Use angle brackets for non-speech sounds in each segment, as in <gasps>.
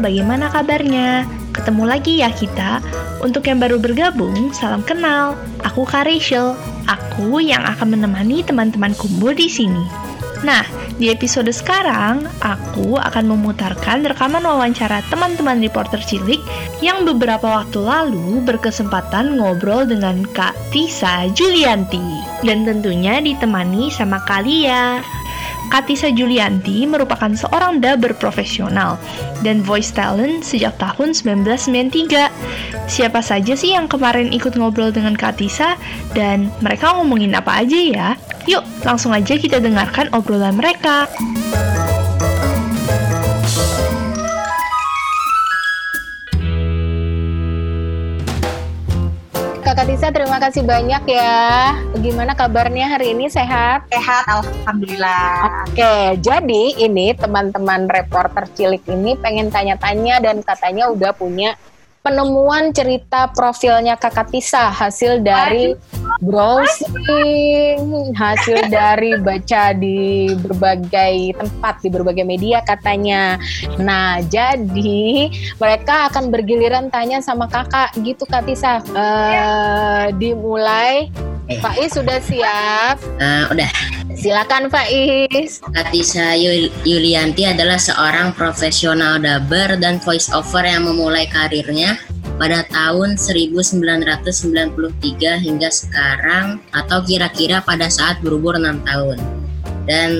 bagaimana kabarnya? Ketemu lagi ya kita. Untuk yang baru bergabung, salam kenal. Aku Kak Rachel. Aku yang akan menemani teman-teman kumbu di sini. Nah, di episode sekarang, aku akan memutarkan rekaman wawancara teman-teman reporter cilik yang beberapa waktu lalu berkesempatan ngobrol dengan Kak Tisa Julianti. Dan tentunya ditemani sama Kalia. Katisa Julianti merupakan seorang dubber profesional dan voice talent sejak tahun 1993. Siapa saja sih yang kemarin ikut ngobrol dengan Katisa dan mereka ngomongin apa aja ya? Yuk, langsung aja kita dengarkan obrolan mereka. Kakak Tisa, terima kasih banyak ya. Gimana kabarnya hari ini? Sehat? Sehat, Alhamdulillah. Oke, jadi ini teman-teman reporter cilik ini pengen tanya-tanya dan katanya udah punya penemuan cerita profilnya Kakak Tisa hasil dari browsing, hasil dari baca di berbagai tempat di berbagai media katanya. Nah, jadi mereka akan bergiliran tanya sama Kakak gitu Kak Tisa. Uh, dimulai Faiz sudah siap? Uh, udah. Silakan Faiz. Katisa Yulianti adalah seorang profesional dubber dan voice over yang memulai karirnya pada tahun 1993 hingga sekarang atau kira-kira pada saat berumur 6 tahun. Dan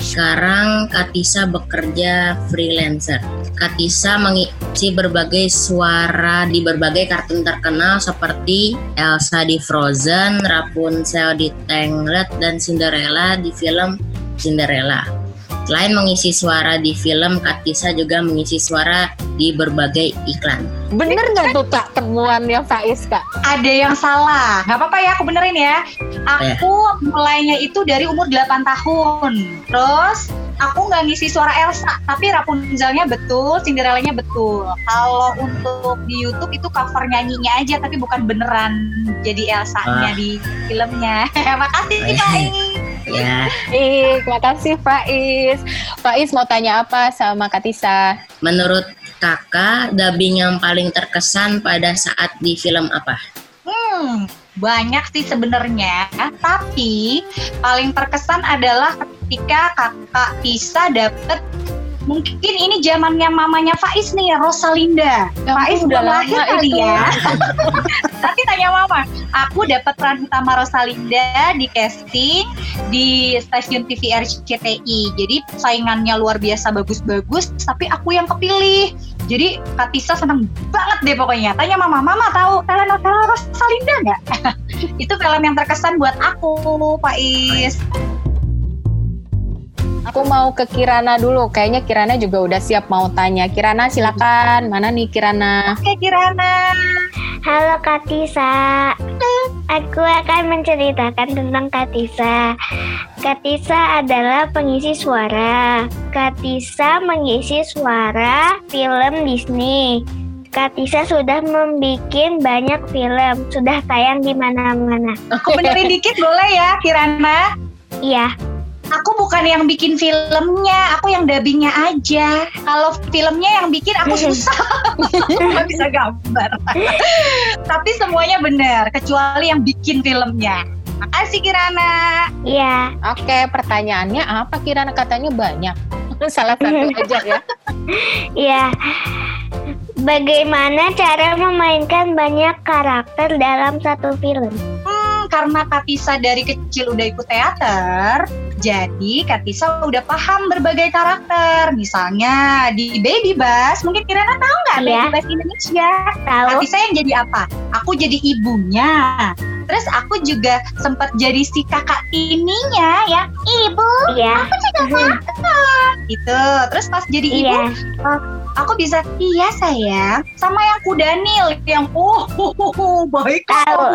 sekarang Katisa bekerja freelancer. Katisa mengisi berbagai suara di berbagai kartun terkenal seperti Elsa di Frozen, Rapunzel di Tangled, dan Cinderella di film Cinderella. Selain mengisi suara di film, Katisa juga mengisi suara di berbagai iklan. Bener nggak tuh kak temuannya Faiz kak? Ada yang salah, nggak apa-apa ya aku benerin ya. Aku ya. mulainya itu dari umur 8 tahun. Terus aku nggak ngisi suara Elsa, tapi Rapunzelnya betul, Cinderellanya betul. Kalau untuk di YouTube itu cover nyanyinya aja, tapi bukan beneran jadi Elsa-nya ah. di filmnya. <laughs> Makasih Faiz. Ya. Eh, terima kasih Faiz. Faiz mau tanya apa sama Katisa? Menurut kakak, dubbing yang paling terkesan pada saat di film apa? Hmm, banyak sih sebenarnya, tapi paling terkesan adalah ketika kakak Tisa dapet mungkin ini zamannya mamanya Faiz nih Rosalinda. Ya, Faiz udah lahir kali ya. <laughs> Tapi tanya mama, aku dapat peran utama Rosalinda di casting di stasiun TV RCTI. Jadi saingannya luar biasa bagus-bagus, tapi aku yang kepilih. Jadi Katisa seneng banget deh pokoknya. Tanya mama, mama tahu telenovela Rosalinda nggak? <laughs> Itu film yang terkesan buat aku, Faiz. Aku mau ke Kirana dulu. Kayaknya Kirana juga udah siap mau tanya. Kirana silakan. Mana nih Kirana? Oke Kirana. Halo Katisa. Aku akan menceritakan tentang Katisa. Katisa adalah pengisi suara. Katisa mengisi suara film Disney. Katisa sudah membuat banyak film, sudah tayang di mana-mana. Aku benerin dikit boleh ya, Kirana? Iya bukan yang bikin filmnya, aku yang dubbingnya aja. Kalau filmnya yang bikin aku susah, <laughs> nggak bisa gambar. <laughs> Tapi semuanya benar, kecuali yang bikin filmnya. Makasih Kirana. Iya. Oke, pertanyaannya apa Kirana? Katanya banyak. <laughs> Salah satu aja ya. Iya. Bagaimana cara memainkan banyak karakter dalam satu film? Karena Katisa dari kecil udah ikut teater, jadi Katisa udah paham berbagai karakter. Misalnya di Baby Bus, mungkin Kirana tahu nggak ya. Baby Bus Indonesia? Tahu. Katisa yang jadi apa? Aku jadi ibunya. Terus aku juga sempat jadi si kakak ininya ya. Ibu, iya. aku juga kakak. Gitu. Terus pas jadi ibu, iya. Aku bisa iya sayang sama yang kudanil yang uh, uh, uh, uh baik tahu. <laughs>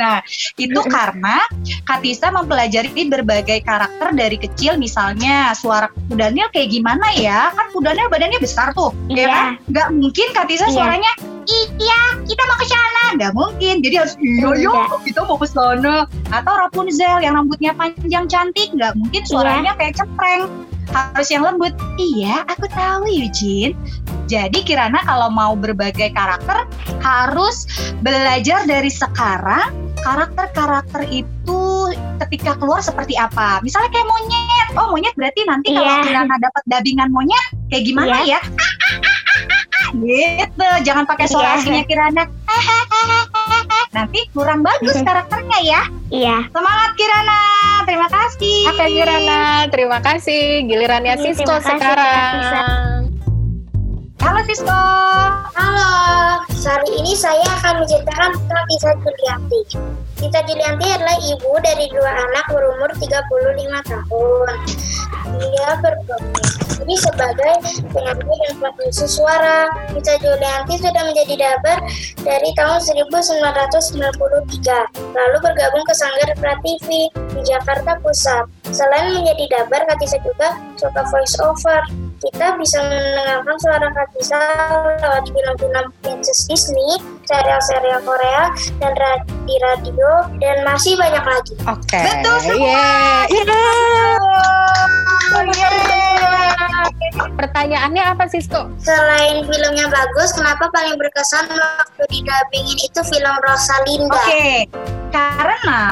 Nah itu karena Katisa mempelajari berbagai karakter dari kecil misalnya suara kudanil kayak gimana ya? Kan kudanil badannya besar tuh ya iya. ya nggak mungkin Katisa iya. suaranya iya kita mau ke sana. Nggak mungkin jadi harus iya yo kita mau ke sana. Atau Rapunzel yang rambutnya panjang cantik nggak mungkin suaranya iya. kayak cepreng harus yang lembut. Iya, aku tahu Eugene. Jadi Kirana kalau mau berbagai karakter harus belajar dari sekarang karakter-karakter itu ketika keluar seperti apa. Misalnya kayak monyet. Oh, monyet berarti nanti kalau Iya. Kirana dapat dabingan monyet kayak gimana ya? <laughs> gitu. Jangan pakai suara Iya. aslinya Kirana. <laughs> Nanti kurang bagus karakternya ya. Iya. Semangat Kirana. Terima kasih. Oke Kirana, terima kasih. Gilirannya Iya, Sisko kasih, sekarang. Halo Sisko. Halo, hari ini saya akan menceritakan tentang Tisa Julianti. Tisa Julianti adalah ibu dari dua anak berumur 35 tahun. Dia berprofesi sebagai penyanyi dan praktisi suara. Tisa Julianti sudah menjadi dabar dari tahun 1993, lalu bergabung ke Sanggar Prativi di Jakarta Pusat. Selain menjadi dabar, Katisa juga suka voice over. Kita bisa mendengarkan suara Katisa lewat film-film princess Disney, serial-serial Korea, dan ra- di radio, dan masih banyak lagi. Oke. Betul semua. Yeay. Yeay. Oh, yeay. Pertanyaannya apa Sisko? Selain filmnya bagus, kenapa paling berkesan waktu di dubbingin itu film Rosalinda? Oke, karena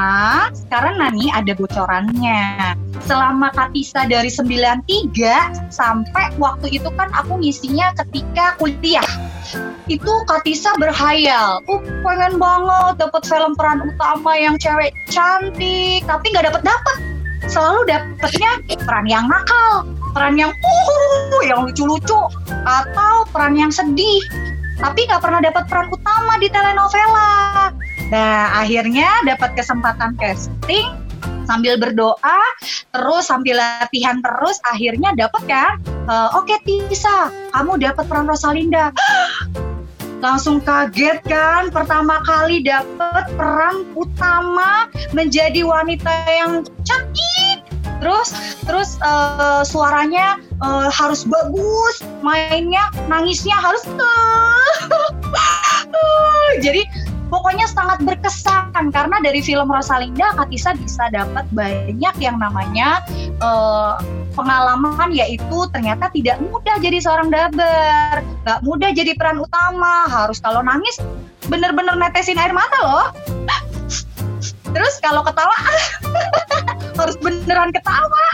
karena nih ada bocorannya. Selama Katisa dari 93 sampai waktu itu kan aku ngisinya ketika kuliah. Itu Katisa berhayal, uh pengen banget dapat film peran utama yang cewek cantik, tapi nggak dapet dapet. Selalu dapetnya peran yang nakal, peran yang uh, yang lucu-lucu, atau peran yang sedih. Tapi nggak pernah dapat peran utama di telenovela. Nah, akhirnya dapat kesempatan casting sambil berdoa, terus sambil latihan terus, akhirnya dapat kan? Eh, Oke Tisa, kamu dapat peran Rosalinda. <gasps> Langsung kaget kan, pertama kali dapat peran utama menjadi wanita yang cantik. Terus, terus eh, suaranya eh, harus bagus, mainnya, nangisnya harus <laughs> jadi pokoknya sangat berkesan karena dari film Rosalinda Katisa bisa dapat banyak yang namanya eh, pengalaman yaitu ternyata tidak mudah jadi seorang daber nggak mudah jadi peran utama harus kalau nangis bener-bener netesin air mata loh. Terus kalau ketawa <laughs> harus beneran ketawa.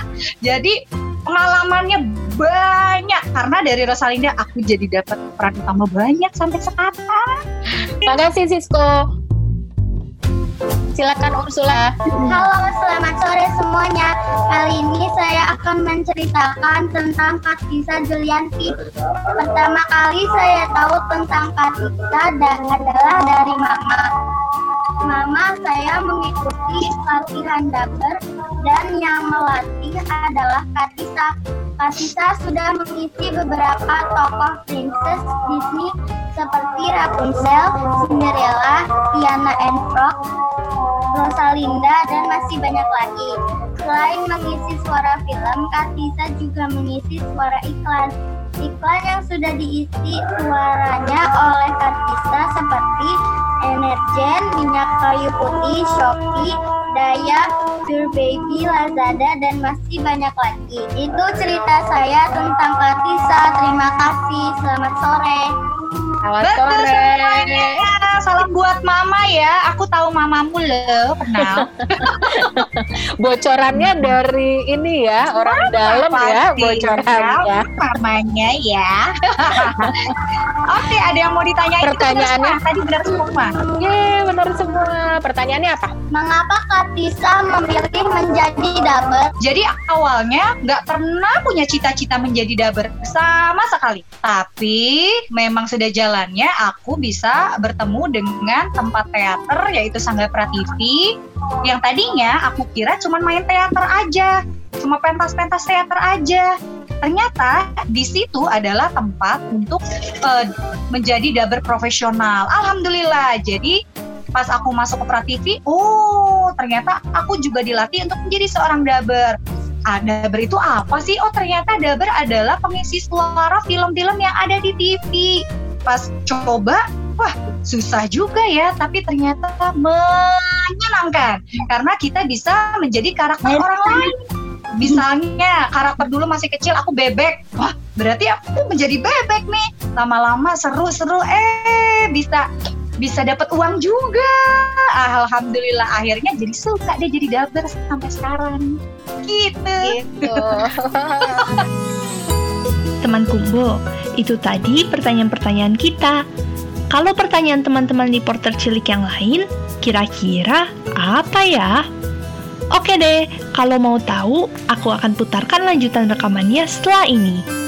Jadi pengalamannya banyak karena dari Rosalinda aku jadi dapat peran utama banyak sampai sekarang Makasih Sisko. Silakan Ursula. Halo, selamat sore semuanya. Kali ini saya akan menceritakan tentang Katisa Julianti. Pertama kali saya tahu tentang Katisa da- adalah dari Mama. Mama saya mengikuti latihan daber dan yang melatih adalah Katisa. Katisa sudah mengisi beberapa tokoh princess Disney seperti Rapunzel, Cinderella, Tiana and Frog, Rosalinda, dan masih banyak lagi. Selain mengisi suara film, Katisa juga mengisi suara iklan. Iklan yang sudah diisi suaranya oleh Katisa seperti Energen, minyak kayu putih, Shopee, Daya, Pure Baby, Lazada, dan masih banyak lagi. Itu cerita saya tentang Katisa. Terima kasih. Selamat sore. Selamat Betul sore. semuanya. Salam buat mama ya. Aku tahu mamamu loh, kenal. <laughs> Bocorannya dari ini ya, orang dalam ya bocorannya. Mamanya ya. <laughs> Oke, ada yang mau ditanyain? Itu benar Pertanyaannya? semua. Tadi benar semua. Yeay, benar semua. Pertanyaannya apa? Mengapa Katisa memilih menjadi daber? Jadi awalnya nggak pernah punya cita-cita menjadi daber sama sekali. Tapi memang sudah jalannya aku bisa bertemu dengan tempat teater yaitu Sangga Prativi yang tadinya aku kira cuma main teater aja, cuma pentas-pentas teater aja. Ternyata di situ adalah tempat untuk eh, menjadi daber profesional. Alhamdulillah. Jadi pas aku masuk ke Prativi, oh ternyata aku juga dilatih untuk menjadi seorang daber. Ah, daber itu apa sih? Oh ternyata daber adalah pengisi suara film-film yang ada di TV. Pas coba, wah susah juga ya, tapi ternyata menyenangkan. Karena kita bisa menjadi karakter orang lain. misalnya karakter dulu masih kecil aku bebek. Wah berarti aku menjadi bebek nih. Lama-lama seru-seru eh bisa bisa dapat uang juga. Alhamdulillah akhirnya jadi suka deh jadi daber sampai sekarang. Gitu. Gitu. <laughs> Teman Kumbo, itu tadi pertanyaan-pertanyaan kita. Kalau pertanyaan teman-teman di Porter Cilik yang lain, kira-kira apa ya? Oke deh, kalau mau tahu, aku akan putarkan lanjutan rekamannya setelah ini.